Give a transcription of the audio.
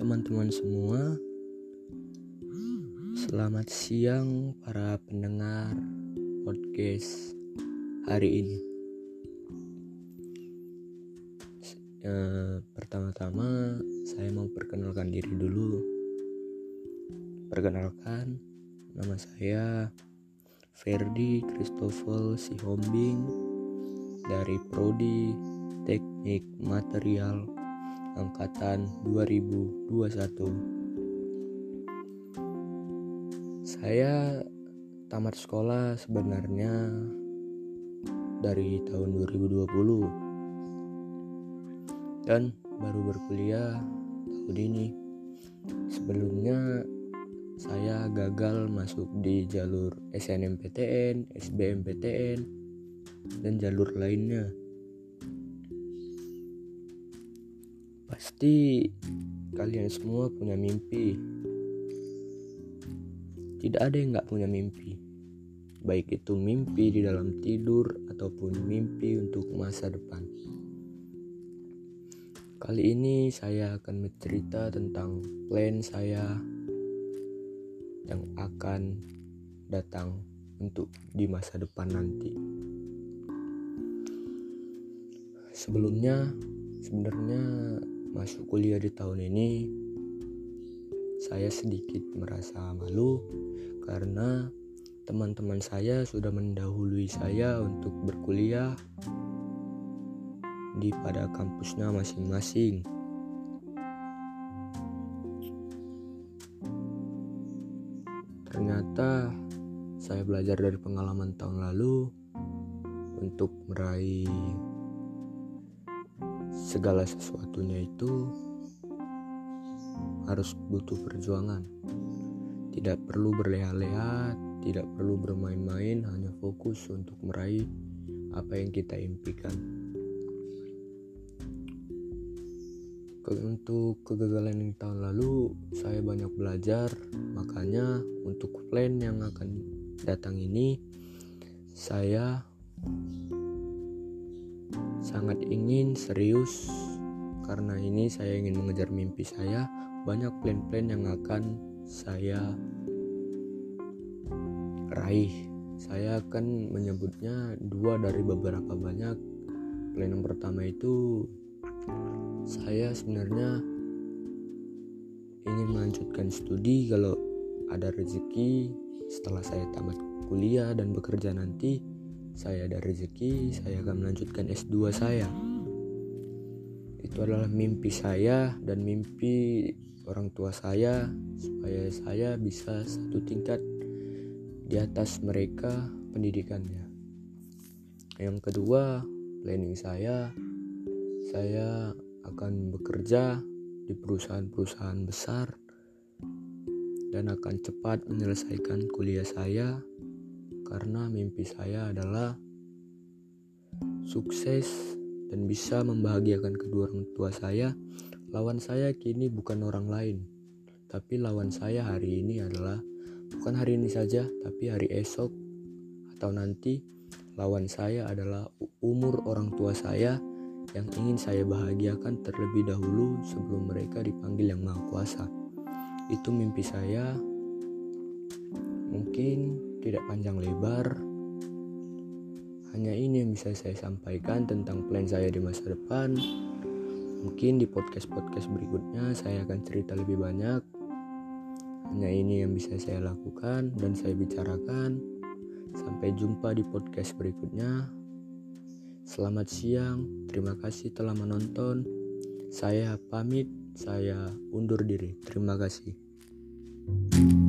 teman-teman semua. Selamat siang para pendengar podcast hari ini. Eh, pertama-tama saya mau perkenalkan diri dulu. Perkenalkan, nama saya Ferdi Christopher Sihombing dari Prodi Teknik Material angkatan 2021. Saya tamat sekolah sebenarnya dari tahun 2020 dan baru berkuliah tahun ini. Sebelumnya saya gagal masuk di jalur SNMPTN, SBMPTN, dan jalur lainnya. Pasti kalian semua punya mimpi. Tidak ada yang nggak punya mimpi. Baik itu mimpi di dalam tidur ataupun mimpi untuk masa depan. Kali ini saya akan bercerita tentang plan saya yang akan datang untuk di masa depan nanti. Sebelumnya, sebenarnya masuk kuliah di tahun ini saya sedikit merasa malu karena teman-teman saya sudah mendahului saya untuk berkuliah di pada kampusnya masing-masing. Ternyata saya belajar dari pengalaman tahun lalu untuk meraih segala sesuatunya itu harus butuh perjuangan. Tidak perlu berleha-leha, tidak perlu bermain-main, hanya fokus untuk meraih apa yang kita impikan. Untuk kegagalan yang tahun lalu, saya banyak belajar, makanya untuk plan yang akan datang ini, saya sangat ingin serius. Karena ini saya ingin mengejar mimpi saya banyak plan-plan yang akan saya raih. Saya akan menyebutnya dua dari beberapa banyak. Plan yang pertama itu saya sebenarnya ingin melanjutkan studi kalau ada rezeki. Setelah saya tamat kuliah dan bekerja nanti saya ada rezeki, saya akan melanjutkan S2 saya. Itu adalah mimpi saya dan mimpi orang tua saya supaya saya bisa satu tingkat di atas mereka pendidikannya. Yang kedua, planning saya saya akan bekerja di perusahaan-perusahaan besar dan akan cepat menyelesaikan kuliah saya karena mimpi saya adalah sukses dan bisa membahagiakan kedua orang tua saya. Lawan saya kini bukan orang lain, tapi lawan saya hari ini adalah bukan hari ini saja, tapi hari esok atau nanti lawan saya adalah umur orang tua saya yang ingin saya bahagiakan terlebih dahulu sebelum mereka dipanggil yang Maha Kuasa. Itu mimpi saya. Mungkin tidak panjang lebar. Hanya ini yang bisa saya sampaikan tentang plan saya di masa depan. Mungkin di podcast-podcast berikutnya saya akan cerita lebih banyak. Hanya ini yang bisa saya lakukan dan saya bicarakan. Sampai jumpa di podcast berikutnya. Selamat siang, terima kasih telah menonton. Saya pamit, saya undur diri. Terima kasih. thank you